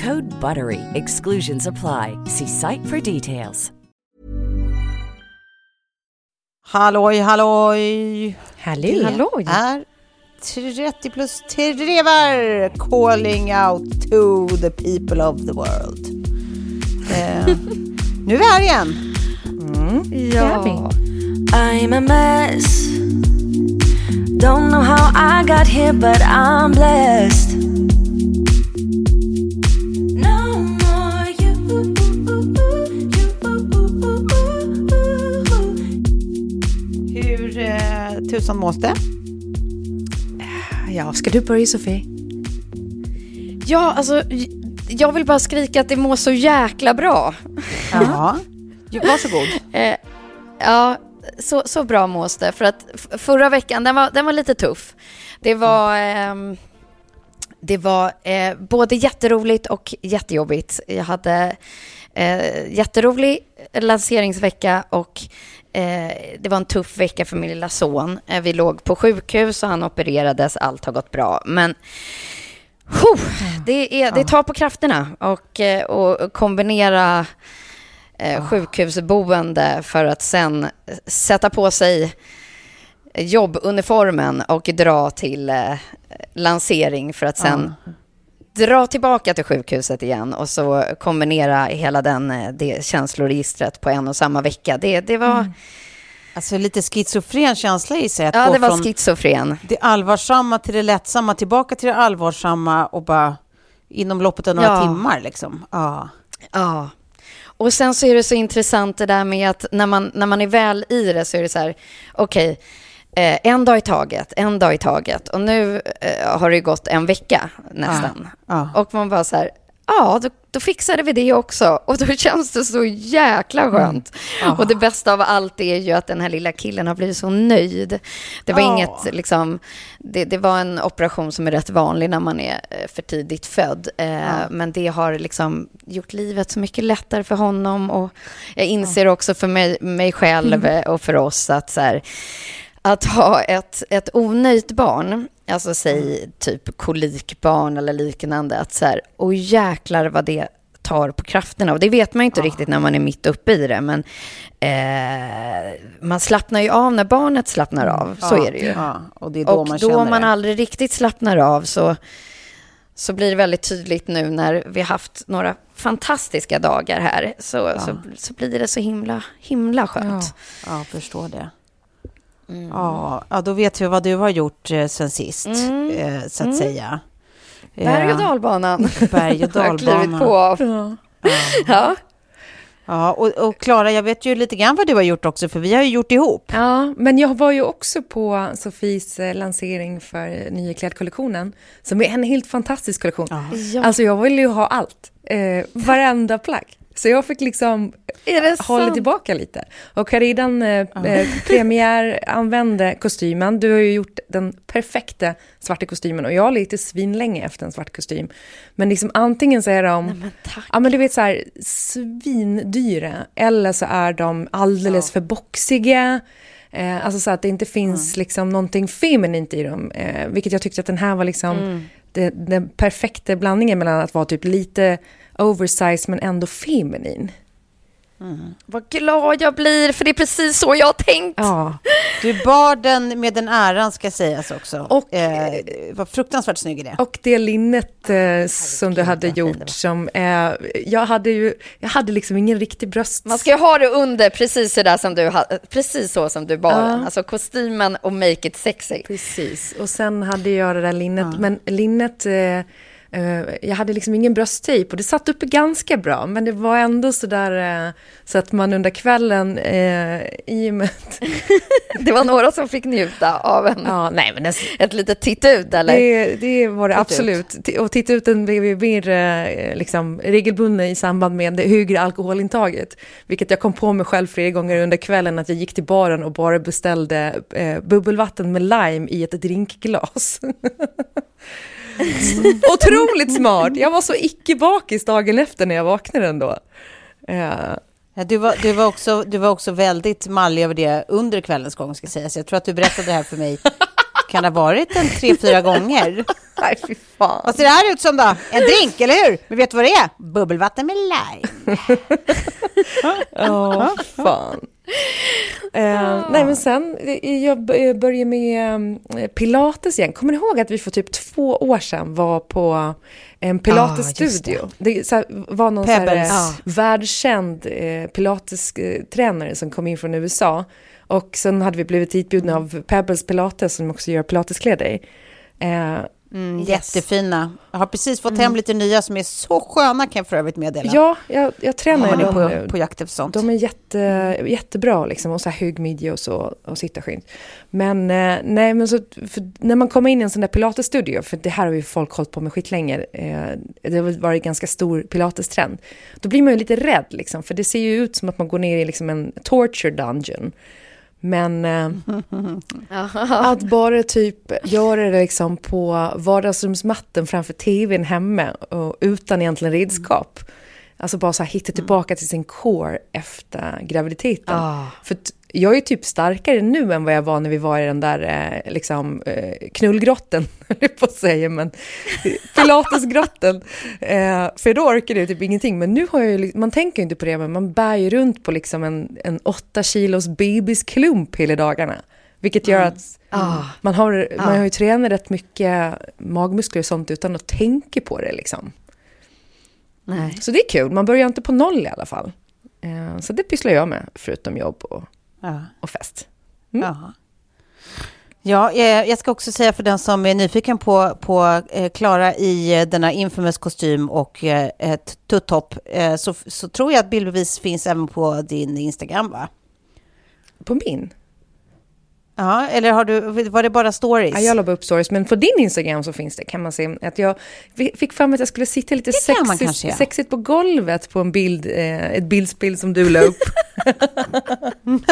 Code BUTTERY. Exclusions apply. See site for details. Halloj, halloj! Hallå. Halloj. är 30 plus trevar calling out to the people of the world. Eh, nu är vi här igen. Ja. I'm a mess. Don't know how I got here, but I'm blessed. Eh, tusan mås det? ja, ska du börja Sofie? Ja, alltså, jag vill bara skrika att det mår så jäkla bra. Ja, varsågod. Eh, ja, så, så bra mås det. För att förra veckan, den var, den var lite tuff. Det var, ehm, det var eh, både jätteroligt och jättejobbigt. Jag hade eh, jätterolig lanseringsvecka och eh, det var en tuff vecka för min lilla son. Eh, vi låg på sjukhus och han opererades. Allt har gått bra. Men huh, det, är, det tar på krafterna och, eh, och kombinera eh, sjukhusboende för att sen sätta på sig jobbuniformen och dra till eh, lansering för att sen dra tillbaka till sjukhuset igen och så kombinera hela den, eh, det känsloregistret på en och samma vecka. Det, det var, Alltså lite schizofren känsla i sig att ja, gå det var från schizofren. det allvarsamma till det lättsamma, tillbaka till det allvarsamma och bara inom loppet av några Ja. timmar liksom. Ja. Ja. Och sen så är det så intressant det där med att när man, när man är väl i det så är det så här, okej, eh, en dag i taget, en dag i taget. Och nu eh, har det gått en vecka nästan. Ja. Och man bara så här, ja, då, då fixade vi det också. Och då känns det så jäkla skönt. Och det bästa av allt är ju att den här lilla killen har blivit så nöjd. Det var Ja. inget, liksom, det, det var en operation som är rätt vanlig när man är eh, för tidigt född. Eh, Men det har liksom gjort livet så mycket lättare för honom. Och jag inser också för mig, mig själv eh, och för oss att så här, att ha ett, ett onöjt barn, alltså säg typ kolikbarn eller liknande, att så här, och jäklar vad det tar på krafterna. Och det vet man ju inte riktigt när man är mitt uppe i det, men eh, man slappnar ju av när barnet slappnar av, så Ja, är det ju. Ja. Och det är då och man då känner man det. aldrig riktigt slappnar av så, så blir det väldigt tydligt nu när vi har haft några fantastiska dagar här, så, så, så blir det så himla, himla skönt. Ja, jag förstår det. Mm. Ja, ja, då vet vi vad du har gjort eh, sen sist, eh, så att säga. Mm. Berg och Eh, dalbanan. Berg och har jag klivit dalbana. på. Ja. Ja, och, och Klara, jag vet ju lite grann vad du har gjort också, för vi har ju gjort ihop. Ja, men jag var ju också på Sofies lansering för nya klädkollektionen, som är en helt fantastisk kollektion. Ja. Alltså jag vill ju ha allt, eh, varenda plagg. Så jag fick liksom hålla sant? tillbaka lite. Och har redan eh, eh, premiäranvände kostymen. Du har ju gjort den perfekta svarta kostymen och jag har lite svinlänge efter en svart kostym. Men liksom antingen så är de, men tack. ja men du vet så här svindyra eller så är de alldeles för boxiga. Eh, alltså så att det inte finns liksom någonting feminint i dem. Eh, vilket jag tyckte att den här var liksom det, den perfekta blandningen mellan att vara typ lite oversized men ändå feminin. Vad glad jag blir, för det är precis så jag har tänkt. Ja. Du bar den med den äran ska sägas också. Och- eh, var fruktansvärt snygg i det. Och det linnet eh, som du hade gjort som är, jag hade ju, jag hade liksom ingen riktig bröst. Man ska ju ha det under precis så där som du precis så som du bar Ja. den. Alltså kostymen och make it sexy. Precis, och sen hade jag det där linnet, men linnet, eh, eh, jag hade liksom ingen brösttejp och det satt uppe ganska bra, men det var ändå sådär eh, så att man under kvällen, eh, i och med att, Det var några som fick njuta av en, ja, nej men det, ett litet titt ut eller? det, det var det Titt absolut. Ti- Och titta ut blev ju mer eh, liksom, regelbunden i samband med det högre alkoholintaget. Vilket jag kom på mig själv flera gånger under kvällen att jag gick till baren och bara beställde eh, bubbelvatten med lime i ett drinkglas. Otroligt smart! Jag var så icke-bakis dagen efter när jag vaknade ändå. Uh. Ja, du, var, du, var också, du var också väldigt mallig över det under kvällens gång, ska sägas. Jag tror att du berättade det här för mig, kan det ha varit en tre, fyra gånger? nej, fy fan. Vad ser det här ut som då? En drink, eller hur? Men vet du vad det är? Bubbelvatten med lime. Ja, fan. Eh, nej men sen, eh, jag började med eh, pilates igen. Kommer ni ihåg att vi för typ två år sedan var på en pilatesstudio? det så här, var någon så här, Ja. världskänd eh, pilatestränare som kom in från USA. Och sen hade vi blivit ditbjudna av Pebbles Pilates som också gör pilateskläder. Eh, Mm, Yes. Jättefina. Jag har precis fått hem lite nya som är så sköna, kan jag för övrigt meddela. ja, jag, jag tränar ju dem på, på jakt efter sånt. De är jätte, jättebra liksom, och så här hög midja och så, och sitta skint. Men eh, nej, men så, när man kommer in i en sån där pilatesstudio, för det här har ju folk hållit på med skitlänge, eh, det har varit ganska stor pilatestrend, då blir man ju lite rädd liksom, för det ser ju ut som att man går ner i liksom en torture dungeon. Men eh, att bara typ göra det liksom på vardagsrumsmatten framför tvn hemma och utan egentligen redskap. Alltså bara så hitta tillbaka till sin core efter graviditeten. Ah. För jag är typ starkare nu än vad jag var när vi var i den där eh, liksom, eh, knullgrotten, på att säga, men pilatesgrotten. Eh, för då orkade jag typ ingenting. Men nu har jag ju, man tänker ju inte på det, men man bär ju runt på liksom en, en åtta kilos bebisklump hela dagarna. Vilket gör att Ah. man, har, man har ju tränat rätt mycket magmuskler och sånt utan att tänka på det liksom. Nej. Så det är kul, man börjar inte på noll i alla fall. Så det pysslar jag med, förutom jobb och, Ja. och fest. Ja. Ja, eh, jag ska också säga för den som är nyfiken på, på eh, Klara i eh, denna infamous kostym och ett tuttopp, så, så tror jag att bildbevis finns även på din Instagram, va? På min? Ja, eller har du, var det bara stories? Ja, jag la bara upp stories, men på din Instagram så finns det, kan man se, att jag fick mig att jag skulle sitta lite sexigt, kanske, ja. sexigt på golvet på en bild, eh, ett bildspill som du la upp.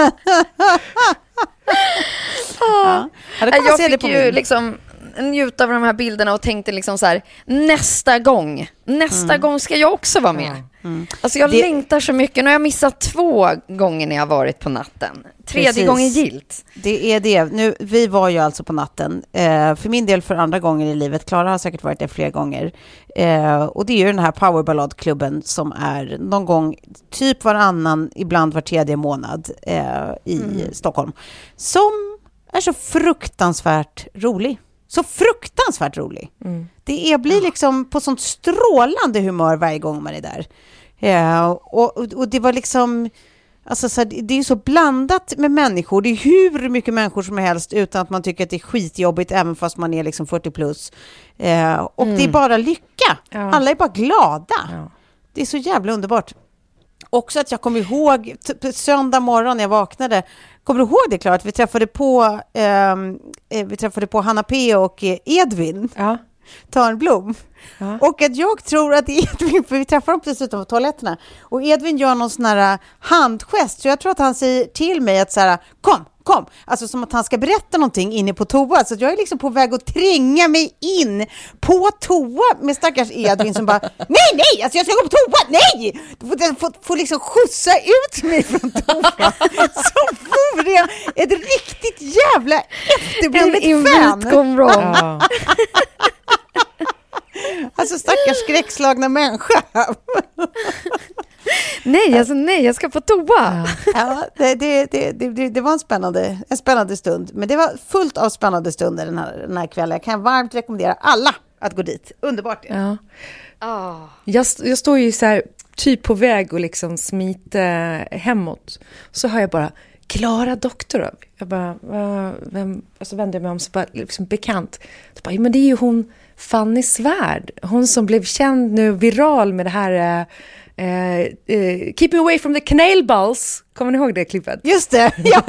Ja, man Jag fick ju liksom njuta av de här bilderna och tänkte liksom så här, nästa gång, nästa gång ska jag också vara med. Alltså jag Mm. Det- längtar så mycket. Nu har jag missat två gånger när jag varit på natten. Tredje Precis. gången gilt. Det är det. Nu, vi var ju alltså på natten. Eh, för min del för andra gånger i livet. Klara har säkert varit där fler gånger. Eh, och det är ju den här powerballadklubben som är någon gång, typ varannan, ibland var tredje månad eh, i Stockholm. Som är så fruktansvärt rolig. Så fruktansvärt rolig. Det är, blir liksom på sånt strålande humör varje gång man är där. Eh, och, och, och det var liksom... Alltså, så här, det är så blandat med människor. Det är hur mycket människor som helst utan att man tycker att det är skitjobbigt även fast man är liksom 40 plus. Eh, och det är bara lycka. Ja. Alla är bara glada. Ja. Det är så jävla underbart. Också att jag kommer ihåg söndag morgon när jag vaknade. Kommer du ihåg det Klara? Att vi träffade på, ehm, eh, vi träffade på Hanna P och eh, Edvin. Ja. Törnblom. Ja. Och att jag tror att Edvin, för vi träffar dem precis utanför toaletterna, och Edvin gör någon sån här äh, handgest, så jag tror att han säger till mig att så här, kom, kom, alltså som att han ska berätta någonting inne på toa, så jag är liksom på väg att tränga mig in på toa med stackars Edvin som bara, nej, nej, alltså jag ska gå på toa, nej! Får, får, får liksom skjutsa ut mig från toa, som vore jag ett riktigt jävla En efterblivet invit fan. gone wrong. Alltså stackars skräckslagna människa. Nej, alltså nej, jag ska på toa. Ja, det, det, det, det, det var en spännande, en spännande stund. Men det var fullt av spännande stunder den här, den här kvällen. Jag kan varmt rekommendera alla att gå dit. Underbart. Ja. Ah. Jag, jag står ju så här, typ på väg att liksom smita hemåt. Så hör jag bara Klara Doktorov. Jag bara, "Va, vem? Och så vänder jag mig om, så bara, liksom bekant. Så bara, "Ja, men det är ju hon Fanny Svärd. Hon som blev känd nu, viral med det här eh, eh, Keep me away from the canal balls. Kommer ni ihåg det klippet? Just det, ja!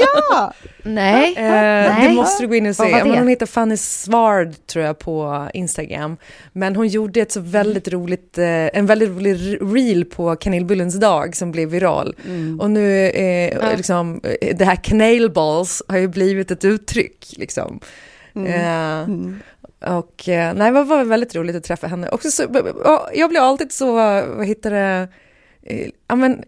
ja. Nej. Eh, Nej. Det måste du gå in och se. Men hon heter Fanny Svard tror jag på Instagram. Men hon gjorde ett så väldigt roligt, en väldigt rolig reel på kanelbullens dag som blev viral. Och nu eh, liksom, det här canalballs har ju blivit ett uttryck liksom. Eh, Och eh, nej, det var väldigt roligt att träffa henne. Också så, ja, jag blir alltid så, vad heter det, eh, ja, men,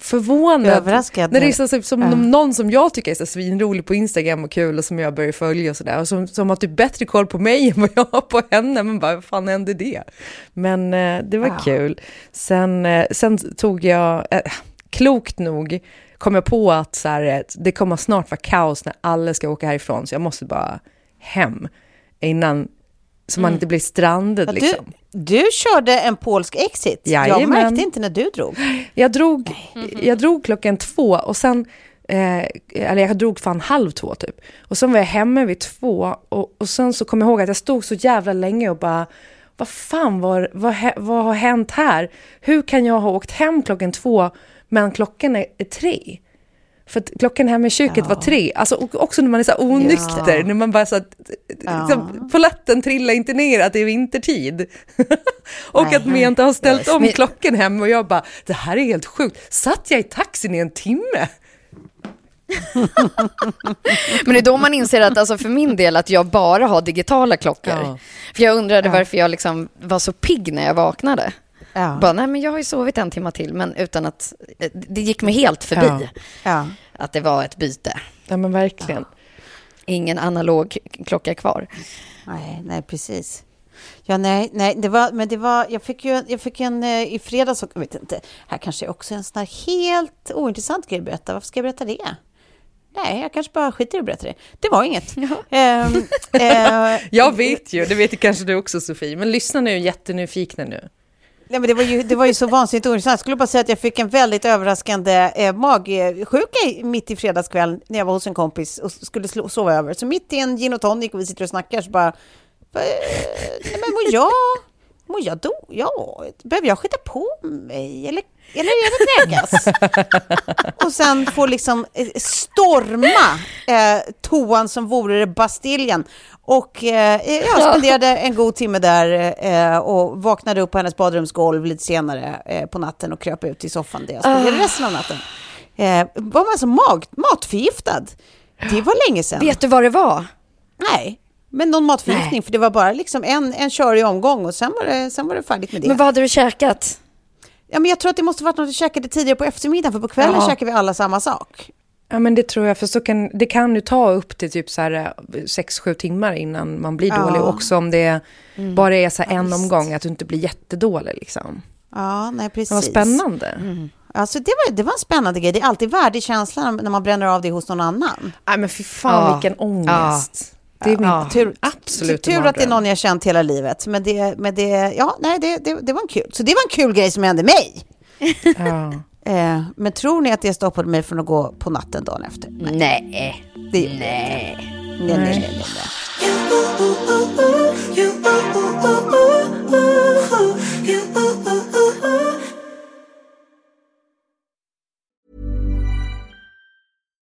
förvånad. Överraskad. När det är så, så, som Ja. någon som jag tycker är så svinrolig på Instagram och kul och som jag börjar följa och sådär. Och som, som har typ bättre koll på mig än vad jag har på henne. Men bara, vad fan hände det? Men eh, det var Ja. kul. Sen, sen tog jag, eh, klokt nog, kom jag på att så här, det kommer snart vara kaos när alla ska åka härifrån. Så jag måste bara hem innan, så man inte blir strandad Ja, du, liksom. du körde en polsk exit. Jag Jajamän. märkte inte när du drog. Jag drog, jag drog klockan två och sen, eh, eller jag drog fan halv två typ. Och sen var jag hemma vid två och, och sen så kom jag ihåg att jag stod så jävla länge och bara, vad fan var, vad, vad har hänt här? Hur kan jag ha åkt hem klockan två men klockan är, är tre? För att klockan hemma i köket var tre, alltså också när man är så onykter, Ja. när man bara så att, liksom, polletten trillar inte ner att det är vintertid. och Nej. att Menta har ställt om Men- klockan hem och jag bara, det här är helt sjukt. Satt jag i taxin i en timme? Men det är då man inser att alltså för min del att jag bara har digitala klockor. Ja. För jag undrade Ja. varför jag liksom var så pigg när jag vaknade. Ja. Bara, nej men jag har ju sovit en timme till, men utan att eh, det gick mig helt förbi Ja. Ja. att det var ett byte. Ja men verkligen. Ingen analog klocka kvar. Nej, nej, precis. Ja, nej, nej, det var, men det var, jag fick ju, jag fick en eh, i fredags, jag vet inte, här kanske är också en sån här helt ointressant grej att berätta. Varför ska jag berätta det? Nej, jag kanske bara skiter i att berätta det. Det var inget. Ehm, eh, Jag vet ju, det vet ju kanske du också Sofie, men lyssnarna är ju jättenyfikna nu. Nej, men det, var ju, det var ju så vansinnigt ointressant. Jag skulle bara säga att jag fick en väldigt överraskande eh, magsjuka mitt i fredagskväll när jag var hos en kompis och skulle slå, sova över. Så mitt i en gin och tonic och vi sitter och snackar så bara... Eh, nej, men mår jag... Mår jag då? Ja, behöver jag skita på mig? Eller, eller är det kräkas? och sen får liksom eh, storma eh, toan som vore det Bastiljen. Och eh, jag spenderade en god timme där eh, och vaknade upp på hennes badrumsgolv lite senare eh, på natten och kröp ut i soffan där jag spenderade resten av natten. Eh, var man alltså mag, matförgiftad? Det var länge sedan. Vet du vad det var? Nej, men någon matförgiftning, för det var bara liksom en, en körig omgång och sen var, det, sen var det färdigt med det. Men vad hade du käkat? Ja, men jag tror att det måste varit något vi käkade tidigare på eftermiddagen, för på kvällen Ja. käkar vi alla samma sak. Ja men det tror jag, för så kan, det kan ju ta upp till typ så här 6-7 timmar innan man blir Ja. dålig. Också om det bara är så här Ja, en visst. omgång, att du inte blir jättedålig liksom. Ja, nej precis. Det var spännande. Alltså, det, var, det var en spännande grej. Det är alltid värdig känsla när man bränner av det hos någon annan. Nej men fy fan Ja. vilken ångest. Det är min Ja, tur, absolut tur att det är någon jag känt hela livet. Men det, men det, ja, nej, det, det, det var en kul. Så det var en kul grej som hände mig. Ja. Eh, men tror ni att det stoppade mig från att gå på natten dagen efter? Nej. Det Nej. det inte. Nej, nej, nej, nej, nej.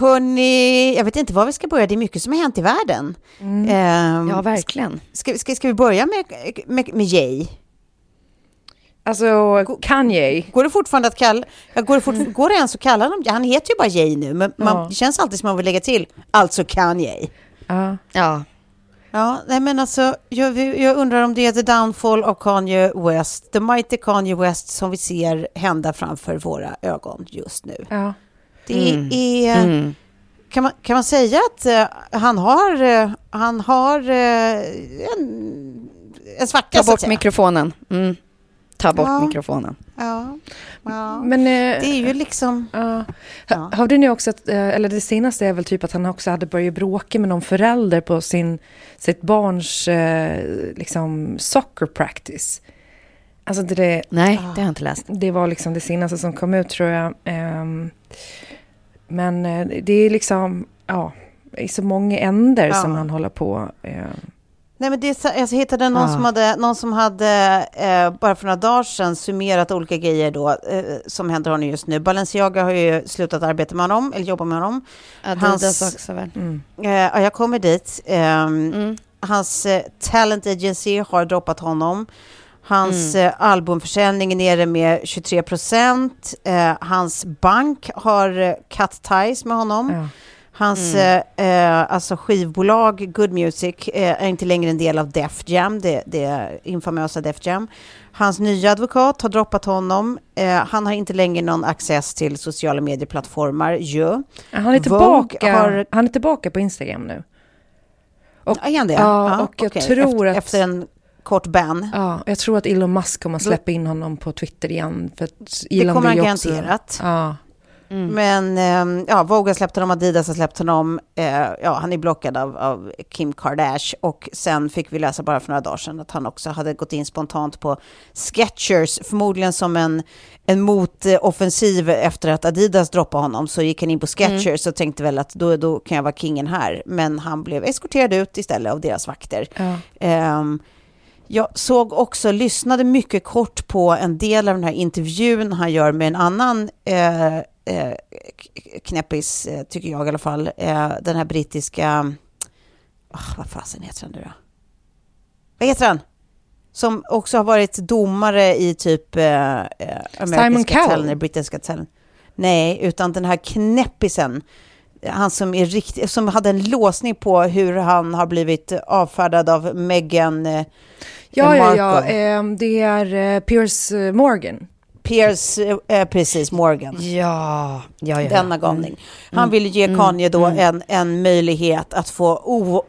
Hörni, jag vet inte var vi ska börja. Det är mycket som har hänt i världen. Ehm, Ja, verkligen. Ska, ska, ska vi börja med, med, med Jay? Alltså, Kanye. Går det fortfarande att kalla... Går, det fort, går det ens att kalla honom... Han heter ju bara Jay nu, men man, Ja. det känns alltid som man vill lägga till. Alltså Kanye. Ja. Ja. Ja, nej men alltså, jag, jag undrar om det är the downfall av Kanye West, the mighty Kanye West som vi ser hända framför våra ögon just nu. Ja. Det Mm. är... Mm. Kan man, kan man säga att eh, han har, eh, han har eh, en, en svacka, Ta bort mikrofonen. Mm. Ta bort Ja. mikrofonen. Ja, ja. Men... det är ju liksom... Ja. Ha- Hörde ni också att, eller det senaste är väl typ att han också hade börjat bråka med någon förälder på sin, sitt barns liksom soccer practice. Alltså det, Nej, det har jag inte läst. det var liksom det senaste som kom ut tror jag. Ehm, men eh, det är liksom, ja, i så många ändar Ja. som han håller på. Eh, Nej, men det är, så- jag hittade någon Ja. som hade, någon som hade eh, bara för några dagar sedan summerat olika grejer då, eh, som händer honom just nu. Balenciaga har ju slutat arbeta med honom, eller jobba med honom. Adidas Hans- också väl? mm. Eh, ja, jag kommer dit. Ehm, Mm. Hans eh, talent agency har droppat honom. Hans Mm. eh, albumförsäljning är nere med 23 procent. Eh, hans bank har eh, cut ties med honom. ja. Hans Mm. eh, alltså skivbolag Good Music eh, är inte längre en del av Def Jam, det, det infamösa Def Jam. Hans nya advokat har droppat honom. Eh, han har inte längre någon access till sociala medieplattformar. Ju. Han, är tillbaka, har- han är tillbaka på Instagram nu. Och- Ja, är han det? Ja, och jag okej. tror efter, att- Efter en kort ban. Ja, jag tror att Elon Musk kommer att släppa in honom på Twitter igen. För att Elon kommer vill han garanterat. Ja. Mm. Men eh, ja, Vogue har släppt honom, Adidas har släppt honom. Eh, ja, han är blockad av, av Kim Kardashian. Och sen fick vi läsa bara för några dagar sedan att han också hade gått in spontant på Skechers. Förmodligen som en, en motoffensiv efter att Adidas droppade honom. Så gick han in på Skechers och tänkte väl att då, då kan jag vara kingen här. Men han blev eskorterad ut istället av deras vakter. Ja. Ehm, jag såg också, lyssnade mycket kort på en del av den här intervjun han gör med en annan eh, eh, knäppis, eh, tycker jag i alla fall. Eh, den här brittiska... Oh, vad fasen heter han nu då? Vad heter han? Som också har varit domare i typ eh, eh, America's Simon Got Talent. Nej, utan den här knäppisen. Han som, är rikt, som hade en låsning på hur han har blivit avfärdad av Meghan eh, Ja, ja, ja. Ehm, det är eh, Piers eh, Morgan. Piers, eh, precis, Morgan. Ja, ja, ja. Denna galning. Han ville ge Kanye då en, en möjlighet att få, o,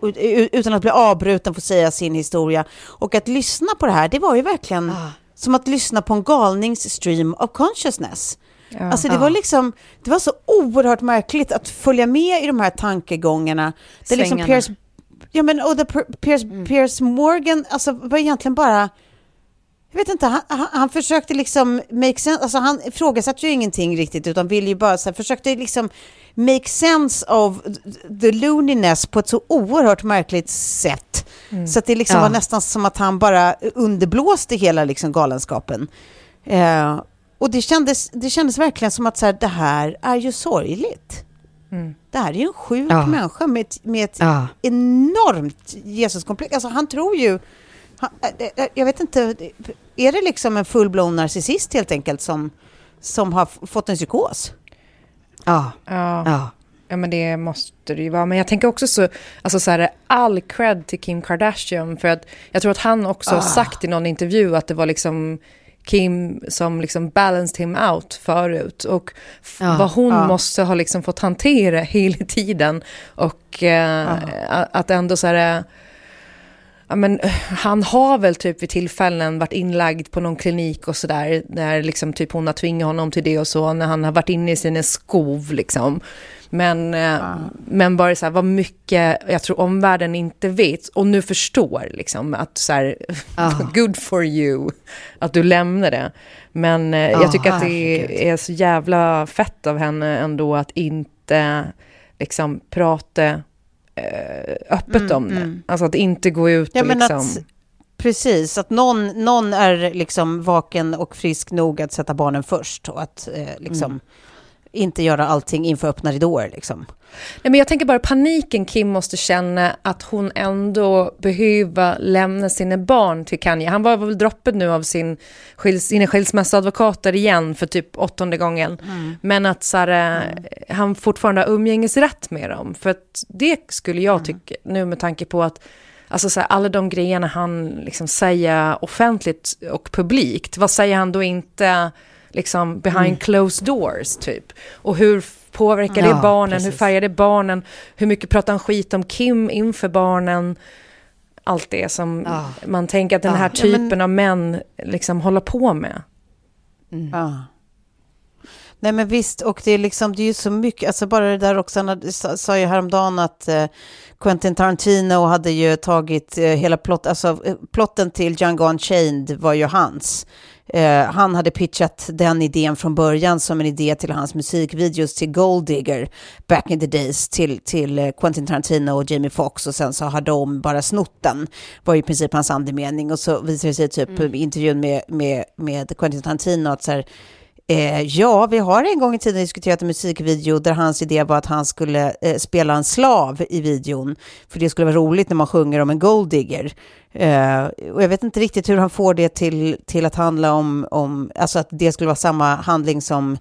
utan att bli avbruten, få säga sin historia. Och att lyssna på det här, det var ju verkligen Ah. som att lyssna på en galningsstream of consciousness. Ja. Alltså det var liksom, det var så oerhört märkligt att följa med i de här tankegångarna. Det är liksom. Piers, ja men och the, Piers, Piers Morgan, alltså var egentligen bara jag vet inte, han, han, han försökte liksom make sense, alltså han ifrågasatte ju ingenting riktigt utan ville ju bara så här, försökte liksom make sense of the loneliness på ett så oerhört märkligt sätt. Mm. Så att det liksom ja. var nästan som att han bara underblåste hela liksom galenskapen. Eh, och det kändes, det kändes verkligen som att så här, det här är ju sorgligt. Mm. Det här är ju en sjuk ja. människa med ett, med ett ja. enormt Jesuskomplex. Alltså han tror ju... Han, jag vet inte, är det liksom en fullblom narcissist helt enkelt som, som har fått en psykos? Ja. ja. ja. Ja, men det måste det ju vara. Men jag tänker också så, alltså så här, all cred till Kim Kardashian. För att jag tror att han också ah. har sagt i någon intervju att det var liksom Kim som liksom balanced him out förut. Och ja, vad hon ja. måste ha liksom fått hantera hela tiden. Och eh, ja. att ändå så här... Ja, men, han har väl typ vid tillfällen varit inlagd på någon klinik och sådär, där liksom typ hon har tvingat honom till det och så, när han har varit inne i sina skov liksom. Men, ah. men bara så här, vad mycket jag tror omvärlden inte vet och nu förstår liksom att så här, ah. good for you att du lämnar det. Men ah, jag tycker att det är så jävla fett av henne ändå att inte liksom prata eh, öppet mm, om det. Mm. Alltså att inte gå ut ja, och liksom... Att, precis, att någon, någon är liksom vaken och frisk nog att sätta barnen först och att eh, liksom... Mm inte göra allting inför öppna ridåer. Liksom. Nej, men jag tänker bara paniken Kim måste känna att hon ändå behöver lämna sina barn till Kanye. Han var väl droppet nu av sin skils, sina skilsmässoadvokater igen för typ åttonde gången. Mm. Men att så här, mm. han fortfarande har umgängesrätt med dem. För att det skulle jag mm. tycka, nu med tanke på att Alltså så här, alla de grejerna han liksom säger offentligt och publikt, vad säger han då inte liksom behind mm. closed doors typ. Och hur påverkar ja, det barnen, precis. hur färgar det barnen, hur mycket pratar han skit om Kim inför barnen. Allt det som ja. man tänker att den här typen ja, men... av män liksom håller på med. Mm. Ja. Nej men visst, och det är liksom, det är ju så mycket, alltså bara det där också, han sa ju häromdagen att eh, Quentin Tarantino hade ju tagit eh, hela plott, alltså eh, plotten till Django Unchained var ju hans. Eh, han hade pitchat den idén från början som en idé till hans musikvideos till Gold Digger back in the days till, till eh, Quentin Tarantino och Jamie Foxx och sen så har de bara snott den, var i princip hans andemening och så visade det sig typ mm. intervjun med, med, med Quentin Tarantino att så här, Eh, ja, vi har en gång i tiden diskuterat en musikvideo där hans idé var att han skulle eh, spela en slav i videon. För det skulle vara roligt när man sjunger om en golddigger. Eh, och jag vet inte riktigt hur han får det till, till att handla om, om, alltså att det skulle vara samma handling som,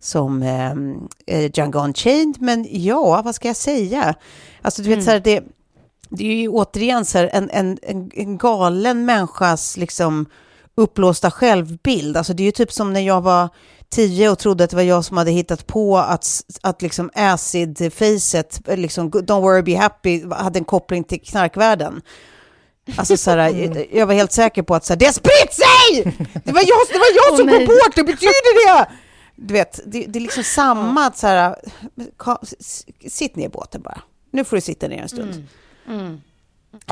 som eh, eh Django Unchained. Men ja, vad ska jag säga? Alltså du vet mm. så här, det, det är ju återigen så här en, en, en, en galen människas liksom uppblåsta självbild. Alltså det är ju typ som när jag var tio och trodde att det var jag som hade hittat på att, att liksom acid-facet, liksom don't worry be happy, hade en koppling till knarkvärlden. Alltså så här, jag var helt säker på att så här, det har spritt sig! Det var jag, det var jag som oh, kom på det, betyder det? Du vet, det, det är liksom samma, att så här, sitt ner i båten bara. Nu får du sitta ner en stund. Mm. Mm.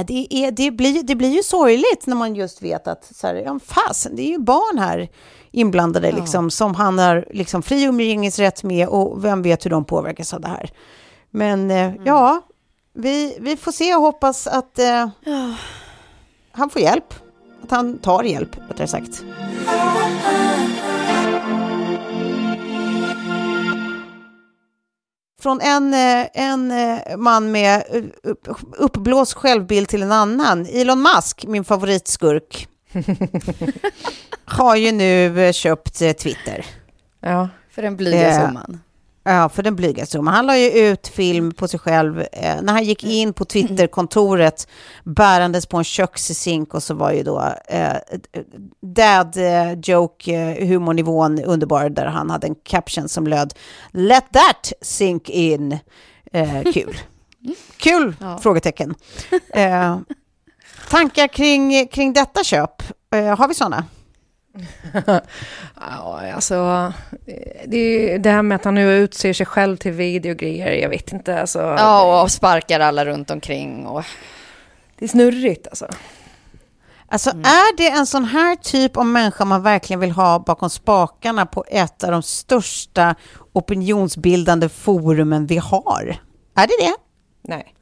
Det, är, det, blir, det blir ju sorgligt när man just vet att så här, ja, fasen, det är ju barn här inblandade ja. liksom, som han har liksom, fri umgängesrätt med och vem vet hur de påverkas av det här. Men eh, mm. ja, vi, vi får se och hoppas att eh, ja. Han får hjälp. Att han tar hjälp, rättare sagt. Från en, eh, en eh, man med eh, uppblåst självbild till en annan. Elon Musk, min favoritskurk, har ju nu köpt Twitter. Ja, för den blyga summan. Ja, för den blyga summan. Han la ju ut film på sig själv eh, när han gick in på Twitterkontoret bärandes på en kökssink och så var ju då eh, dad eh, joke eh, humornivån underbar där han hade en caption som löd Let that sink in. Eh, kul. Kul? Ja. Frågetecken. Eh, tankar kring, kring detta köp? Eh, har vi sådana? ja, alltså, det, är det här med att han nu utser sig själv till videogrejer, jag vet inte. Alltså, ja, och sparkar alla runt omkring. Och... Det är snurrigt alltså. Alltså är det en sån här typ av människa man verkligen vill ha bakom spakarna på ett av de största opinionsbildande forumen vi har? Är det det? Nej.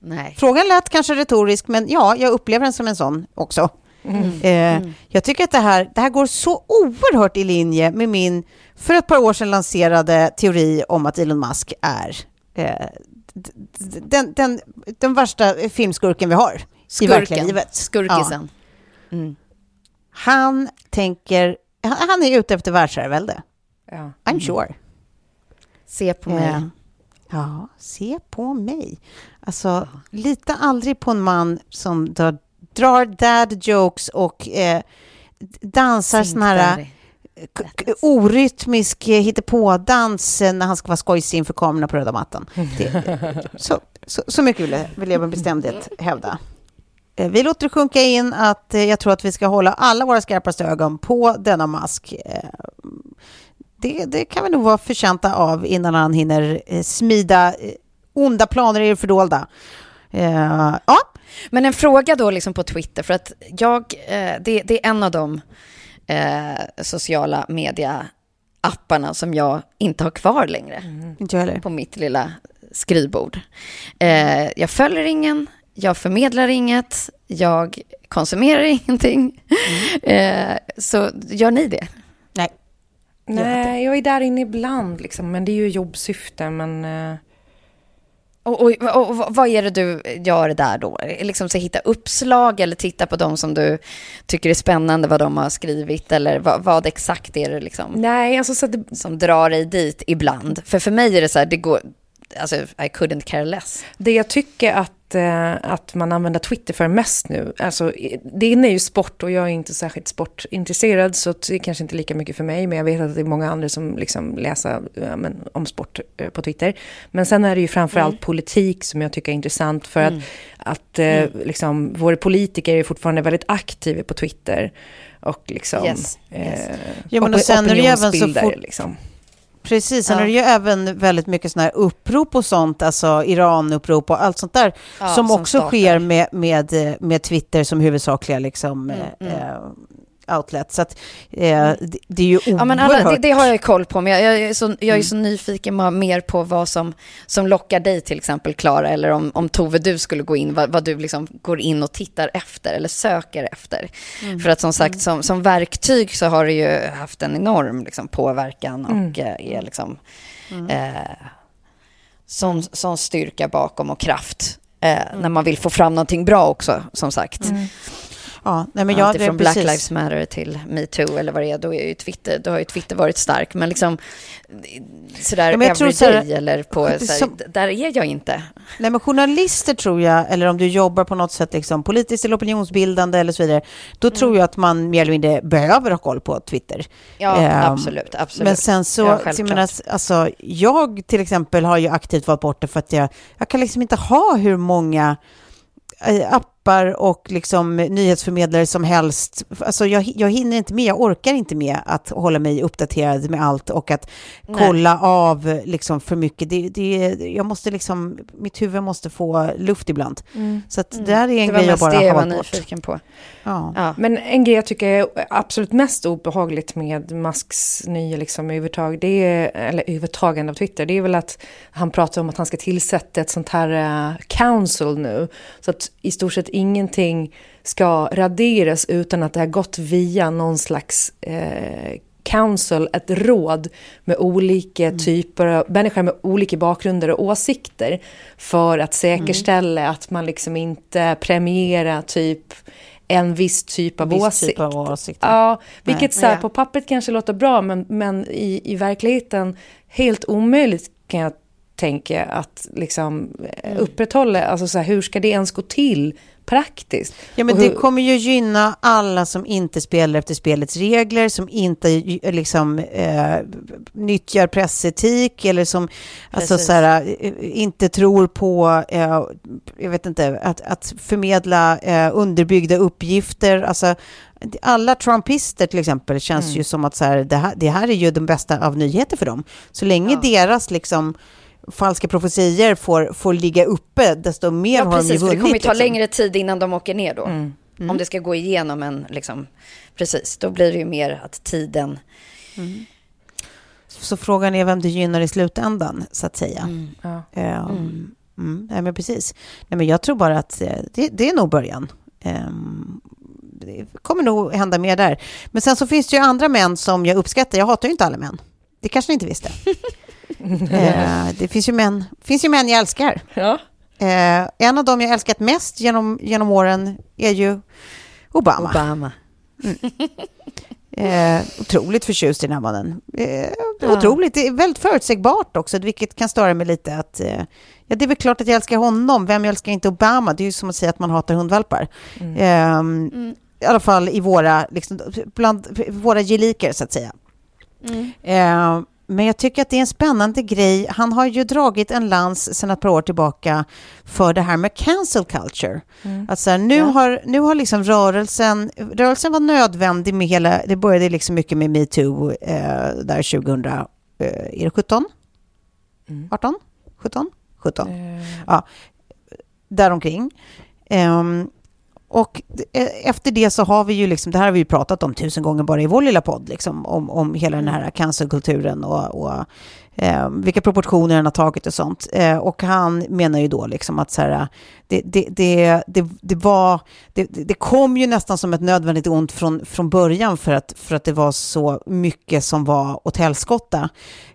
Nej. Frågan lät kanske retorisk, men ja, jag upplever den som en sån också. Eh, Jag tycker att det här, det här går så oerhört i linje med min för ett par år sedan lanserade teori om att Elon Musk är eh, den, den, den värsta filmskurken vi har i verkliga livet. Skurkisen. Ja. Han tänker, han, han är ute efter världsherravälde. Ja. I'm sure. Se på mig. Eh, Ja, se på mig. Alltså, lita aldrig på en man som drar, drar dad jokes och eh, dansar sån här orytmisk eh, hittepådans eh, när han ska vara skojsig inför kamerorna på röda mattan. Det, så, så, så mycket vill jag, vill jag med bestämdhet hävda. Eh, Vi låter det sjunka in att jag tror att vi ska hålla alla våra skarpaste ögon på denna mask. Det, det kan vi nog vara förtjänta av innan han hinner smida onda planer i det fördolda. Ja, Men en fråga då liksom på Twitter, för att jag, eh, det, det är en av de eh, sociala media-apparna som jag inte har kvar längre inte jag heller. på mitt lilla skrivbord. Eh, jag följer ingen, jag förmedlar inget, jag konsumerar ingenting. Eh, så gör ni det? Nej. Nej, jag är där inne ibland liksom, men det är ju jobbsyfte, men... Och, och, och, och vad är det du gör där då? Liksom så hitta uppslag eller titta på de som du tycker är spännande, vad de har skrivit eller vad, vad exakt är det liksom Nej, alltså så det, som drar dig dit ibland? För för mig är det så här, det går, alltså I couldn't care less. Det jag tycker att, eh, att man använder Twitter för mest nu, alltså det är ju sport och jag är inte särskilt sportintresserad så det är kanske inte lika mycket för mig men jag vet att det är många andra som liksom läser ja, men, om sport eh, på Twitter. Men sen är det ju framförallt politik som jag tycker är intressant för att, att eh, liksom, våra politiker är fortfarande väldigt aktiva på Twitter. Och liksom... Yes, yes. Eh, Ja, men och sen är det även så fort- Liksom. Precis, sen Ja. är det ju även väldigt mycket sådana här upprop och sånt, alltså Iranupprop och allt sånt där, Ja, som som också startar. sker med, med, med Twitter som huvudsakliga liksom, Mm, eh, eh, outlet. Så att, eh, det, det är ju Ja, men oerhört... alla, det, det har jag koll på, men jag, jag, är, så, jag är så nyfiken ma- mer på vad som, som lockar dig till exempel, Klara, eller om, om Tove, du skulle gå in, vad, vad du liksom går in och tittar efter eller söker efter. För att som sagt, som, som verktyg så har det ju haft en enorm liksom, påverkan och eh, är liksom eh, sån, sån styrka bakom och kraft. Eh, När man vill få fram någonting bra också, som sagt. Ja, nej, men jag, Allt från Black. Lives Matter till metoo eller vad det är, då, är ju Twitter, då har ju Twitter varit stark. Men liksom sådär Ja, men everyday så här- eller på, såhär, som- där är jag inte. Nej, men journalister tror jag, eller om du jobbar på något sätt liksom, politiskt eller opinionsbildande eller så vidare, då tror jag att man mer eller mindre behöver ha koll på Twitter. Ja, Ehm, absolut, absolut. Men sen så, Ja, jag, menar, alltså, jag till exempel har ju aktivt valt bort det för att jag, jag kan liksom inte ha hur många eh, appar och liksom nyhetsförmedlare som helst. Alltså jag, jag hinner inte med, jag orkar inte med att hålla mig uppdaterad med allt och att Nej. kolla av liksom för mycket. Det, det, jag måste liksom, mitt huvud måste få luft ibland. Så att det där är en Mm. det grej jag bara har jag var valt bort. nyfiken på. Ja. Ja. Men en grej jag tycker är absolut mest obehagligt med Musks nya liksom övertag, det är, eller övertagande av Twitter, det är väl att han pratar om att han ska tillsätta ett sånt här uh, council nu. Så att i stort sett ingenting ska raderas utan att det har gått via någon slags eh, council, ett råd med olika typer av människor med olika bakgrunder och åsikter för att säkerställa att man liksom inte premierar typ en viss typ av Viss åsikt. typ av åsikter. Ja, vilket så här, på pappret kanske låter bra men, men i, i verkligheten helt omöjligt kan jag tänka att liksom mm. upprätthålla, alltså så här, hur ska det ens gå till praktiskt? Ja, men Och det hur- kommer ju gynna alla som inte spelar efter spelets regler, som inte eh, liksom eh, nyttjar pressetik eller som alltså, så här, eh, inte tror på, eh, jag vet inte, att, att förmedla eh, underbyggda uppgifter. Alltså, alla trumpister till exempel känns Mm. ju som att så här, det, här, det här är ju de bästa av nyheter för dem. Så länge deras liksom falska profetier får, får ligga uppe, desto mer Ja, har de ju precis, vunnit. det kommer ju ta liksom. längre tid innan de åker ner då. Om det ska gå igenom en, liksom, precis, då blir det ju mer att tiden... Så frågan är vem det gynnar i slutändan, så att säga. Mm. Ja. Ehm, mm, nej, men precis. Nej, men jag tror bara att eh, det, det är nog början. Ehm, det kommer nog hända mer där. Men sen så finns det ju andra män som jag uppskattar. Jag hatar ju inte alla män. Det kanske ni inte visste. Eh, det finns ju, män, finns ju män jag älskar. Ja. Eh, en av dem jag älskat mest genom, genom åren är ju Obama. Obama. Eh, otroligt förtjust i den här mannen. Eh, Otroligt. Det är väldigt förutsägbart också, vilket kan störa mig lite. Att, eh, ja, det är väl klart att jag älskar honom. Vem älskar inte Obama? Det är ju som att säga att man hatar hundvalpar. Eh, I alla fall i våra, liksom, bland våra gelikar, så att säga. Eh, men jag tycker att det är en spännande grej. Han har ju dragit en lans sedan ett par år tillbaka för det här med cancel culture. Att så här, nu, har, nu har liksom rörelsen, rörelsen var nödvändig med hela, det började liksom mycket med metoo eh, där 2000, eh, är det 17? 18? 17? 17. Ja, däromkring. Ehm, och e, efter det så har vi ju liksom, det här har vi ju pratat om tusen gånger bara i vår lilla podd, liksom, om, om hela den här cancerkulturen och, och eh, vilka proportioner den har tagit och sånt. Eh, och han menar ju då liksom att så här, det, det, det, det, det var, det, det kom ju nästan som ett nödvändigt ont från, från början för att, för att det var så mycket som var åt helskotta.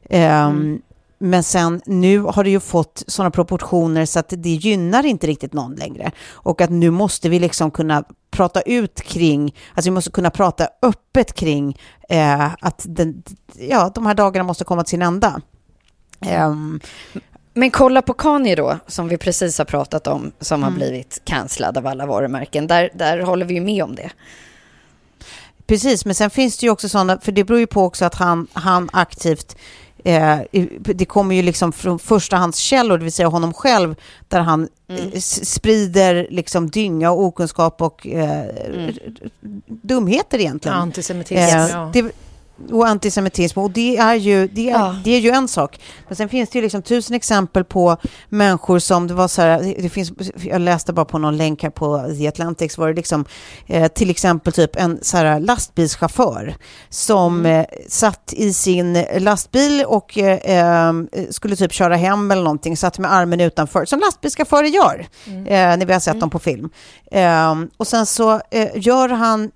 Eh, men sen nu har det ju fått sådana proportioner så att det gynnar inte riktigt någon längre. Och att nu måste vi liksom kunna prata ut kring, alltså vi måste kunna prata öppet kring eh, att den, ja, de här dagarna måste komma till sin ända. Ehm, Men kolla på Kanye då, som vi precis har pratat om, som har blivit cancellad av alla varumärken. Där, där håller vi ju med om det. Precis, men sen finns det ju också sådana, för det beror ju på också att han, han aktivt Eh, det kommer ju liksom från förstahandskällor, det vill säga honom själv, där han eh, s- sprider liksom dynga och okunskap och eh, dumheter egentligen. Antisemitism, Eh, ja. det, och antisemitism. Och det är, ju, det, är, Ja. det är ju en sak. Men sen finns det ju liksom tusen exempel på människor som, det var så här, det finns, jag läste bara på någon länk här på The Atlantics, var det liksom eh, till exempel typ en så här lastbilschaufför som eh, satt i sin lastbil och eh, eh, skulle typ köra hem eller någonting, satt med armen utanför, som lastbilschaufförer gör, eh, när vi har sett dem på film. Eh, och sen så eh, gör han,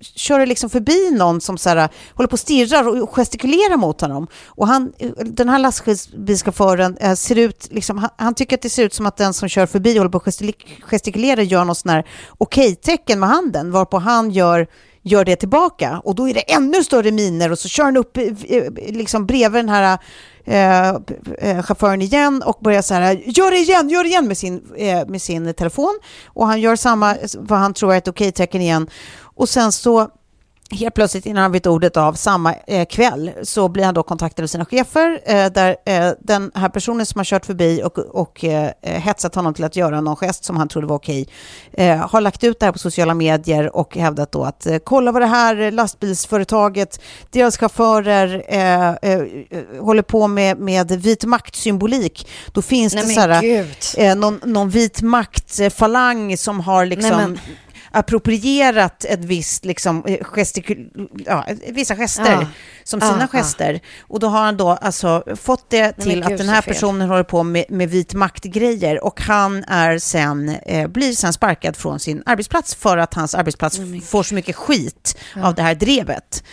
kör liksom förbi någon som så här, håller på och stirrar och gestikulerar mot honom. Och han, den här lastbilschauffören eh, ser ut, liksom, han, han tycker att det ser ut som att den som kör förbi och håller på och gestikulerar gör något sån här okej-tecken med handen, varpå han gör gör det tillbaka. Och då är det ännu större miner och så kör han upp eh, eh, liksom bredvid den här eh, eh, chauffören igen och börjar så här, gör det igen, gör det igen med sin, eh, med sin telefon. Och han gör samma, vad han tror är ett okej-tecken igen. Och sen så Helt plötsligt innan han vet ordet av samma eh, kväll så blir han då kontaktad av sina chefer eh, där eh, den här personen som har kört förbi och, och eh, hetsat honom till att göra någon gest som han trodde var okej eh, har lagt ut det här på sociala medier och hävdat då att eh, kolla vad det här lastbilsföretaget, deras chaufförer håller på med, med vit maktsymbolik. Då finns Nej det så här, någon, någon vit maktfalang som har liksom Nej, approprierat ett visst, liksom, eh, gestikul, ja, vissa gester Ja. som Ja, sina ja. gester. Och då har han då alltså fått det till gud, att den här personen håller på med, med vit maktgrejer och han är sen, eh, blir sen sparkad från sin arbetsplats för att hans arbetsplats får så mycket skit av det här drevet.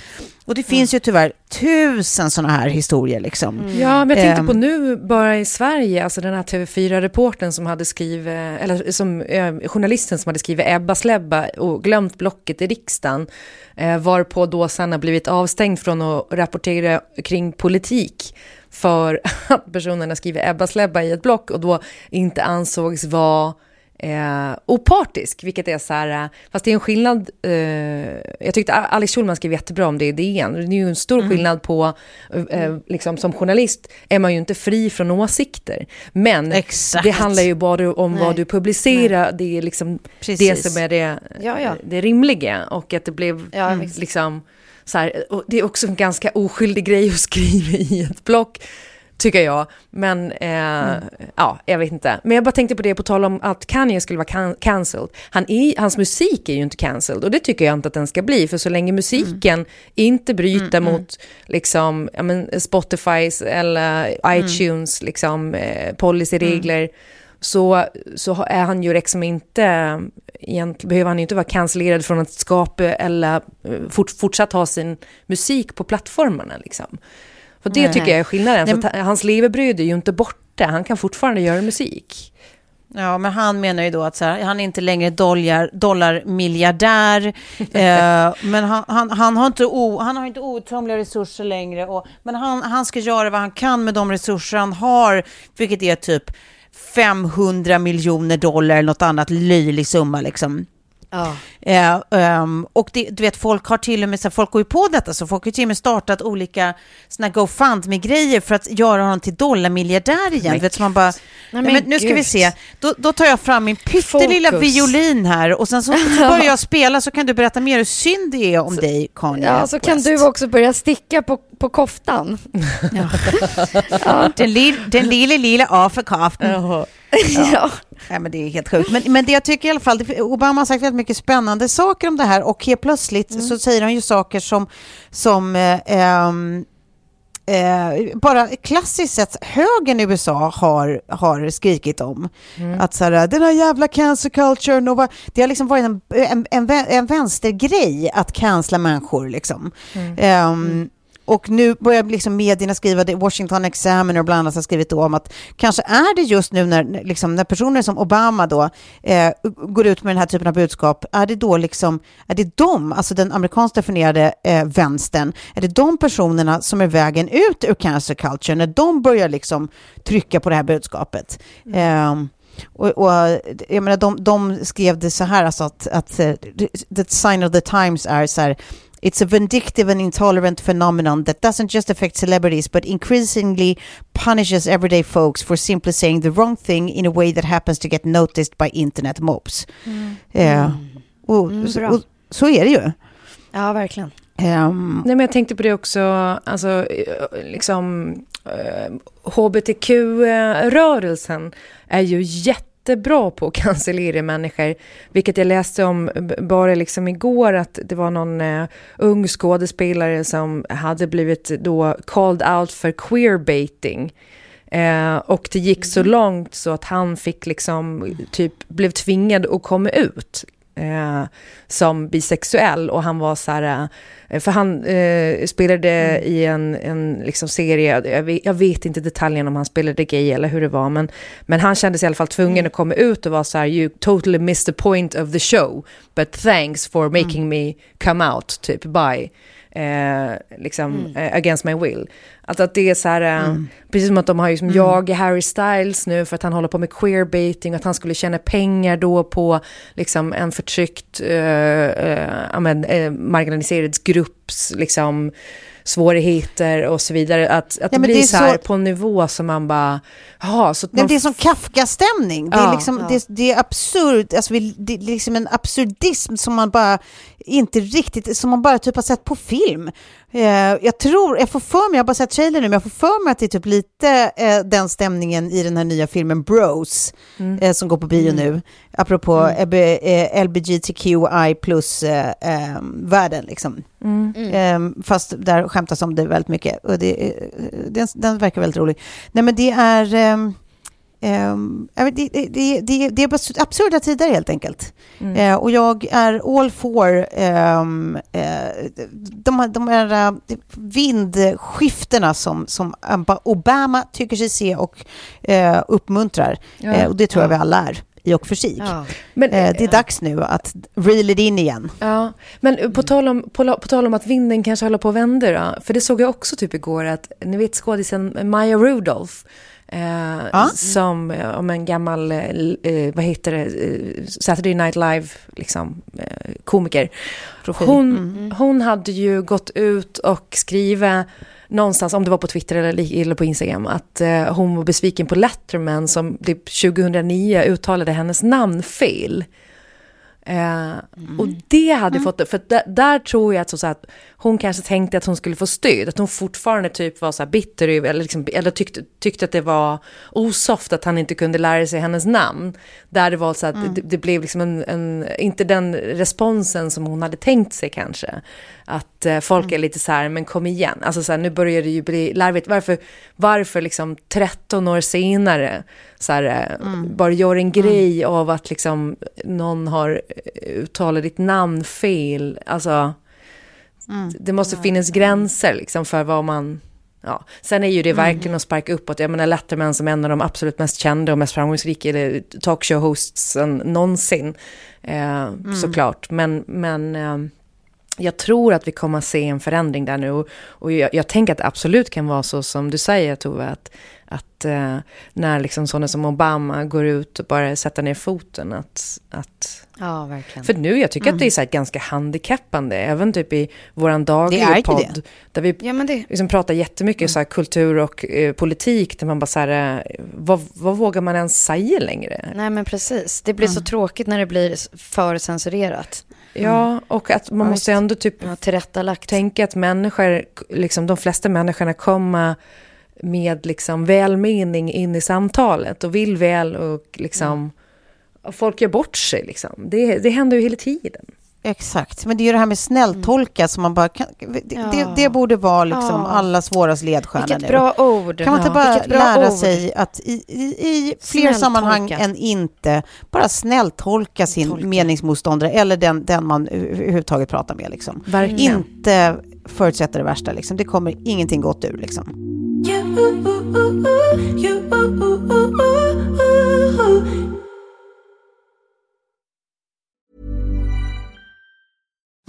Och det finns ju tyvärr tusen sådana här historier liksom. Ja, men jag tänkte Ehm. på nu bara i Sverige, alltså den här TV4-reporten som hade skrivit, eller som eh, journalisten som hade skrivit Ebba Slebba och glömt blocket i riksdagen, eh, varpå då sen har blivit avstängd från att rapportera kring politik för att personen har skrivit Ebba Slebba i ett block och då inte ansågs vara eh, opartisk, vilket är så här, eh, fast det är en skillnad, eh, jag tyckte Alex Schulman skrev jättebra om det i DN, det är ju en stor Mm. skillnad på, eh, liksom som journalist är man ju inte fri från åsikter, men Exakt. det handlar ju bara om Nej. vad du publicerar, det är liksom det Precis. som är det, Ja, ja. det rimliga, och att det blev Ja, mm, liksom, så här, det är också en ganska oskyldig grej att skriva i ett block, tycker jag. Men eh, ja, jag vet inte. Men jag bara tänkte på det på tal om att Kanye skulle vara can cancelled. Han är, hans musik är ju inte cancelled och det tycker jag inte att den ska bli. För så länge musiken inte bryter mot liksom, ja, men Spotifys eller iTunes liksom, eh, policyregler så, så är han ju liksom inte, behöver han ju inte vara cancellerad från att skapa eller eh, fort, fortsatt ha sin musik på plattformarna liksom. För det Nej. tycker jag är skillnaden, Nej, för att hans levebröd är ju inte borta, han kan fortfarande göra musik. Ja, men han menar ju då att så här, han är inte längre dollar, dollarmiljardär. eh, men han, han, han, har inte o, han har inte outtömliga resurser längre. Och, men han, han ska göra vad han kan med de resurser han har, vilket är typ 500 miljoner dollar eller något annat löjlig summa liksom. Ja. Eh, ehm, och det, du vet, folk har till och med, så här, folk går ju på detta, så folk har till och med startat olika såna GoFundMe-grejer för att göra honom till dollarmiljardär igen. Du vet, så man bara, Nej, nej, men nu ska vi se, då, då tar jag fram min pyttelilla Fokus. violin här och sen så, så börjar jag spela så kan du berätta mer hur synd det är om dig, Kanye Ja, så kan West. du också börja sticka på, på koftan. Den, li, den lilla, lilla Afrikaften. ja. Nej, men det är helt sjukt. Men, men det jag tycker i alla fall, Obama har sagt väldigt mycket spännande saker om det här och helt plötsligt så säger han ju saker som, som eh, ehm, eh, bara klassiskt sett högern i USA har, har skrikit om. Att så här, den här jävla cancer culturen och vad, det har liksom varit en, en, en, en vänstergrej att cancella människor liksom. Ehm, och nu börjar liksom medierna skriva, det Washington Examiner och bland annat har skrivit då om att kanske är det just nu när, liksom, när personer som Obama då eh, går ut med den här typen av budskap, är det då liksom, är det de, alltså den amerikanskt definierade eh, vänstern, är det de personerna som är vägen ut ur cancer culture, när de börjar liksom trycka på det här budskapet? Ehm, och, och jag menar, de, de skrev det så här, alltså att, att eh, the sign of the times är så här, It's a vindictive and intolerant phenomenon that doesn't just affect celebrities but increasingly punishes everyday folks for simply saying the wrong thing in a way that happens to get noticed by internet mobs. Eh, och, Mm, så, bra. och, så är det ju. ja, verkligen. Ehm, Nej, men jag tänkte på det också, alltså, eh, liksom, eh, hbtq-rörelsen är ju jättebra på att cancellera människor, vilket jag läste om bara liksom igår, att det var någon eh, ung skådespelare som hade blivit då called out för queerbaiting. Eh, och det gick så långt så att han fick liksom, typ, blev tvingad att komma ut eh, som bisexuell och han var så här, eh, för han eh, spelade i en, en liksom serie, jag vet, jag vet inte detaljen om han spelade gay eller hur det var, men, men han kände sig i alla fall tvungen att komma ut och vara så här, you totally missed the point of the show, but thanks for making me come out, typ, by. Eh, liksom, eh, against my will. Att, att det är så här, eh, precis som att de har ju som jag Harry Styles nu för att han håller på med queerbaiting, att han skulle tjäna pengar då på liksom en förtryckt, eh, eh, eh, marginaliserad grupps liksom, svårigheter och så vidare. Att, att det men blir det så här så- på en nivå som man bara, jaha, så man det är som Kafka-stämning. Det är, Ja. liksom, det, det är absurd, alltså, det är liksom en absurdism som man bara inte riktigt, som man bara typ har sett på film. Eh, jag tror, jag får för mig, jag har bara sett trailern nu, men jag får för mig att det är typ lite eh, den stämningen i den här nya filmen Bros, eh, som går på bio nu, apropå mm. eh, LBGTQI plus eh, eh, världen liksom. Eh, fast där skämtas om det väldigt mycket. Och det, eh, den, den verkar väldigt rolig. Nej men det är... det, det, det, det, det är absurda tider helt enkelt. Eh, och jag är all for ehm, eh, de, de här vindskiftena som, som Obama tycker sig se och eh, uppmuntrar. Ja. Och det tror jag vi alla är i och för sig. Ja. Men, Eh, det är dags nu att reel it in igen. Ja, men på tal, om, på, på tal om att vinden kanske håller på att vända då, för det såg jag också typ igår att, ni vet skådisen Maya Rudolph, eh, Ja. som eh, om en gammal, eh, eh, vad heter det, eh, Saturday Night Live, liksom, eh, komiker. Hon, hon hade ju gått ut och skrivit någonstans, om det var på Twitter eller, eller på Instagram, att hon var besviken på Letterman som typ 2009 uttalade hennes namn fel. Eh, Och det hade fått det, för där, där tror jag att, så, så att hon kanske tänkte att hon skulle få stöd, att hon fortfarande typ var så här bitter, eller, liksom, eller tyckte, tyckte att det var osoft att han inte kunde lära sig hennes namn. Där det var så att det, det blev liksom en, en, inte den responsen som hon hade tänkt sig kanske. Att eh, folk är lite så här, men kom igen, alltså så här, nu börjar det ju bli larvigt. Varför, varför liksom 13 år senare så här, eh, bara gör en grej av att liksom någon har eh, uttalat ditt namn fel. Alltså, det måste finnas gränser liksom för vad man... Ja. Sen är ju det verkligen att sparka uppåt. Jag menar Letterman som en av de absolut mest kända och mest framgångsrika talkshow-hostsen någonsin. Eh, Såklart. Men, men eh, jag tror att vi kommer att se en förändring där nu. Och, och jag, jag tänker att det absolut kan vara så som du säger Tove, att, att eh, när liksom sådana som Obama går ut och bara sätter ner foten, att, att Ja, verkligen. för nu, jag tycker att det är så ganska handikappande, även typ i är dagliga podd, där vi Ja, det... liksom pratar jättemycket så här kultur och eh, politik, där man bara så här, eh, vad, vad vågar man ens säga längre? Nej, men precis. Det blir så tråkigt när det blir för censurerat. Ja, och att man Ja, måste ändå typ Ja, tillrättalagt. tänka att människor, liksom de flesta människorna kommer med liksom välmening in i samtalet och vill väl och liksom, och folk gör bort sig liksom. Det, det händer ju hela tiden. Exakt, men det är ju det här med snälltolka som man bara kan, det, Ja. det, det borde vara liksom Ja. allas våras ledstjärna Vilket nu. bra ord. Kan man inte Ja. bara lära ord. sig att i, i, i fler sammanhang än inte bara snälltolka sin Tolka. meningsmotståndare eller den, den man överhuvudtaget pratar med. Liksom. Verkligen. Inte förutsätta det värsta, liksom. det kommer ingenting gott ur. Liksom.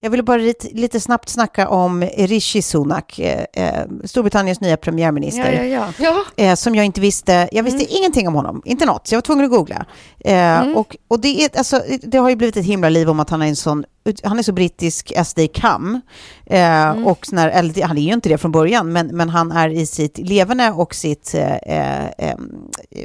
Jag ville bara lite, lite snabbt snacka om Rishi Sunak, eh, eh, Storbritanniens nya premiärminister. Ja, ja, ja. eh, som jag inte visste. Jag visste ingenting om honom, inte något, så jag var tvungen att googla. Eh, och, och det, är, alltså, det har ju blivit ett himla liv om att han är en sån, han är så brittisk come. Eh, och sån här, eller, han är ju inte det från början, men, men han är i sitt levande och sitt, eh, eh,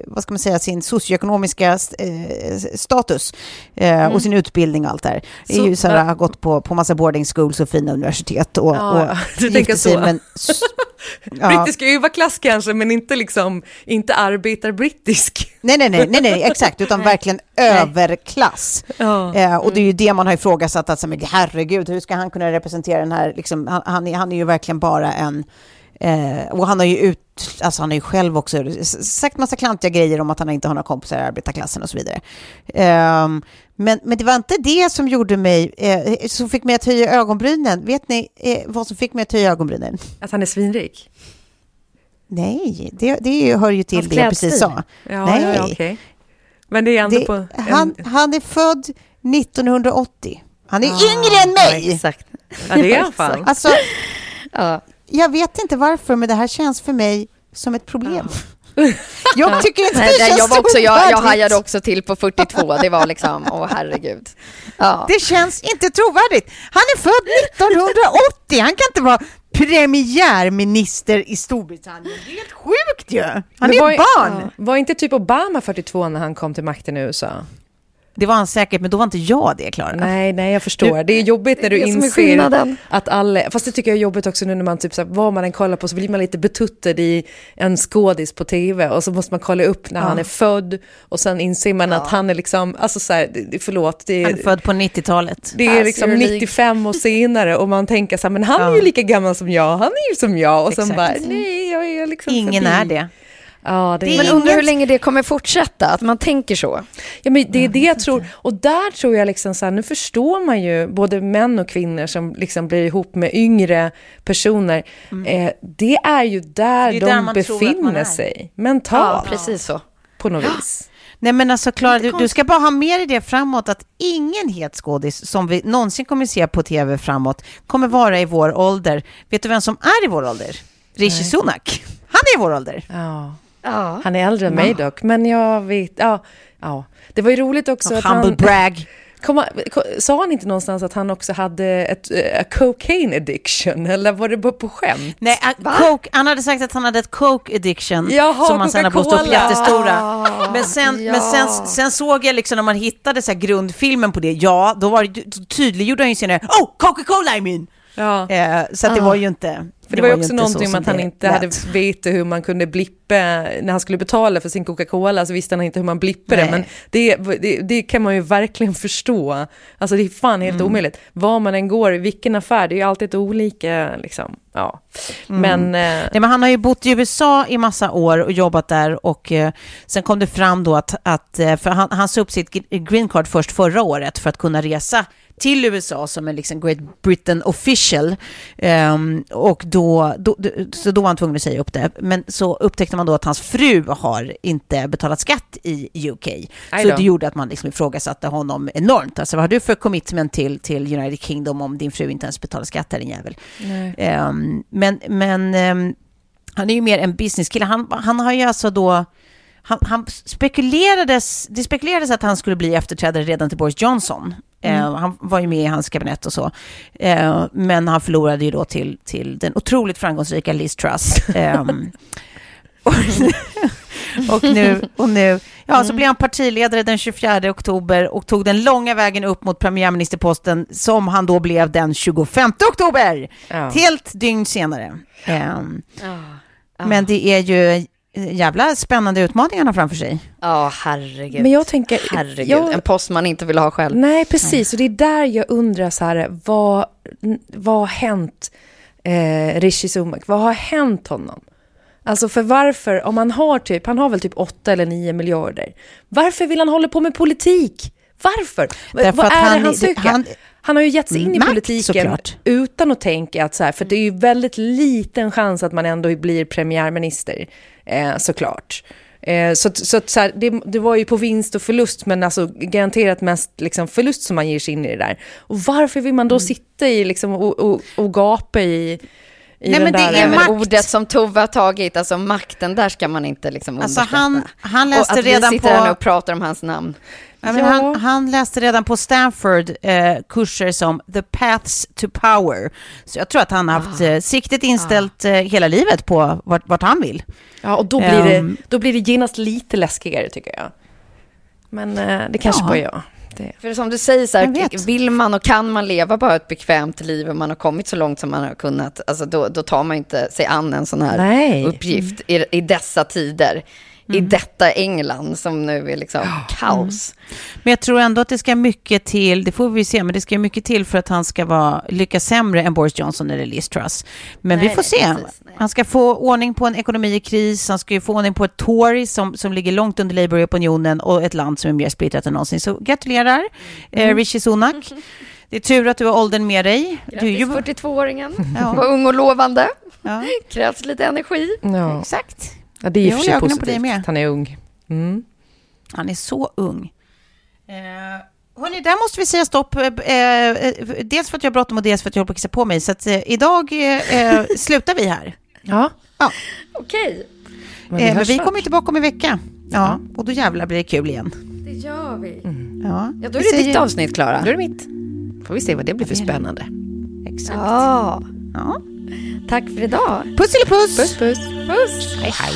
vad ska man säga, sin socioekonomiska eh, status eh, och sin utbildning och allt det här. Det är Så- ju så här, har gått på, på massa boarding schools och fina universitet och, Ja, och tänker sig, så. Men, ja. Brittisk överklass kanske, men inte liksom, inte arbetarbrittisk. Nej, nej, nej, nej, nej, exakt, utan verkligen överklass. Ja. Eh, och det är ju det man har ifrågasatt, att så, men herregud, hur ska han kunna representera den här, liksom, han, han, är, han är ju verkligen bara en, eh, och han har ju ut, alltså han har ju själv också sagt massa klantiga grejer om att han inte har några kompisar i arbetarklassen och så vidare. Ehm, men, men det var inte det som gjorde mig, eh, som fick mig att höja ögonbrynen. Vet ni eh, vad som fick mig att höja ögonbrynen? Att han är svinrik. Nej, det, det hör ju till Hans det jag precis sa. Ja, Nej. ja, ja okej. Men det är ändå Det, på... En, han, han är född 1980. Han är Ah, yngre än mig! Ja, exakt. ja, det är han fan. Alltså, Ja. Jag vet inte varför, men det här känns för mig som ett problem. Jag tycker inte Nej, det känns jag, var också, jag, jag hajade också till på 42. Det var liksom, åh herregud. Ja. Det känns inte trovärdigt. Han är född 1980. Han kan inte vara premiärminister i Storbritannien. Det är helt sjukt ju. Han Men är var, barn. ja, var inte typ Obama 42 när han kom till makten i USA? Det var han säkert, men då var inte jag det, Klara. Nej, nej, jag förstår. Det är jobbigt när du är inser att alla... Fast det tycker jag är jobbigt också nu när man typ så här, vad man än kollar på så blir man lite betuttad i en skådis på tv och så måste man kolla upp när Ja. han är född och sen inser man att han är liksom, alltså så här, det- förlåt, det Han är, är född på 90-talet. det är Pass liksom your league. 95 år senare och man tänker så här, men han är Ja. ju lika gammal som jag, han är ju som jag och sen Exakt. bara, nej, jag är liksom Ingen förbi. är det. Ja, det, är Men undrar hur länge det kommer fortsätta, att man tänker så. ja, men det är det jag tror. Och där tror jag liksom så här, nu förstår man ju både män och kvinnor som liksom blir ihop med yngre personer. Eh, det är ju där Det är de där befinner sig mentalt precis så. på något vis. Nej men alltså Klara, du, du ska bara ha med dig det framåt att ingen het skådis som vi någonsin kommer se på tv framåt kommer vara i vår ålder. Vet du vem som är i vår ålder? Rishi Sunak. Han är i vår ålder. Ja. Ja. Han är äldre än mig dock, men jag vet, ja, ja. Det var ju roligt också att Humble han... brag. Kom, han- ko- sa han inte någonstans att han också hade ett eh, a cocaine addiction, eller var det bara på skämt? Nej, coke, han hade sagt att han hade ett coke addiction Jaha, som han sen har blåst upp jättestora. Men, sen, ja. men sen, sen såg jag liksom när man hittade så grundfilmen på det, ja, då var det, tydliggjorde han ju senare, oh, Coca-Cola I mean! Ja. Eh, så det var ju inte... För det var ju också någonting om att han det inte hade vetat hur man kunde blippa, när han skulle betala för sin Coca-Cola så visste han inte hur man blippade. Nej. Men det, det, det kan man ju verkligen förstå. Alltså det är fan helt Mm. omöjligt. Var man än går, i vilken affär, det är ju alltid ett olika, liksom, ja. Mm. Men, eh, Nej, men han har ju bott i USA i massa år och jobbat där och eh, sen kom det fram då att, att eh, för han, han sa upp sitt gr- green card först förra året för att kunna resa till USA som en liksom Great Britain official. Ehm, och då, då, så då var han tvungen att säga upp det. Men så upptäckte man då att hans fru har inte betalat skatt i UK. Så det gjorde att man liksom ifrågasatte honom enormt. Alltså vad har du för commitment till, till United Kingdom om din fru inte ens betalar skatt, här, din jävel? Ehm, men men ehm, han är ju mer en businesskille. Han, han har ju alltså då... Han, han spekulerades, det spekulerades att han skulle bli efterträdare redan till Boris Johnson. Eh, han var ju med i hans kabinett och så. Eh, men han förlorade ju då till, till den otroligt framgångsrika Liz Truss. Ehm, och, och nu, och nu ja, så blev han partiledare den 24 oktober och tog den långa vägen upp mot premiärministerposten som han då blev den 25 oktober. Ja. Ett helt dygn senare. Ehm, Men det är ju jävla spännande utmaningar han har framför sig. Ja, herregud. Men jag tänker- Herregud, jag- en post man inte vill ha själv. Nej, precis. Och det är där jag undrar så här, vad, vad har hänt eh, Rishi Sunak? Vad har hänt honom? Alltså för varför, om han har typ, han har väl typ 8 eller 9 miljarder. Varför vill han hålla på med politik? Varför? Därför vad att är han- det han söker? han- Han, har ju gett sig in i Makt, politiken såklart. utan att tänka att så här, för det är ju väldigt liten chans att man ändå blir premiärminister, eh, såklart. Eh, så att- så, att så här, det, det var ju på vinst och förlust, men alltså garanterat mest liksom förlust som man ger sig in i det där. Och varför vill man då sitta i liksom, och, och, och gapa i, Nej, men det där... är makt. ordet som Tove har tagit, alltså makten, där ska man inte liksom Alltså underskatta. han, han och läste att vi redan sitter här nu på... och pratar om hans namn. Ja, men han, han läste redan på Stanford eh, kurser som The Paths to Power. Så jag tror att han har haft Ah. eh, siktet inställt eh, hela livet på vart, vart han vill. Ja, och då blir, Ehm. det, då blir det genast lite läskigare tycker jag. Men eh, det kanske Ja. bara jag. Det. För som du säger, så här, vill man och kan man leva bara ett bekvämt liv och man har kommit så långt som man har kunnat, alltså då, då tar man inte sig an en sån här Nej. uppgift i, i dessa tider. I Mm. detta England som nu är liksom kaos. Men jag tror ändå att det ska mycket till, det får vi se, men det ska mycket till för att han ska vara, lyckas sämre än Boris Johnson eller Liz Truss. Men Nej, vi får nej, se. precis, han ska få ordning på en ekonomi i kris, han ska ju få ordning på ett Tory som, som ligger långt under Labour-opinionen och ett land som är mer splittrat än någonsin. Så gratulerar, Mm. eh, Rishi Sunak. Det är tur att du har åldern med dig. Du är Grattis ju, 42-åringen, Ja. var ung och lovande, ja, krävs lite energi. Ja. exakt. Ja, det är i och för sig positivt. Han är ung. Mm. Han är så ung. Eh, hörni, där måste vi säga stopp. Eh, eh, dels för att jag har bråttom och dels för att jag håller på att kissa på mig. Så att, eh, idag eh, eh slutar vi här. Ja. ja. Okej. Men vi, eh, men vi kommer tillbaka om en vecka. Ja, och då jävlar blir det kul igen. Det gör vi. Mm. Ja. ja, då är det ditt avsnitt, Klara. Då är det mitt. Får vi se vad det blir för spännande. Exakt. Ja. ja. Tack för idag. Puss eller puss. Puss, puss. puss. Hej, hej.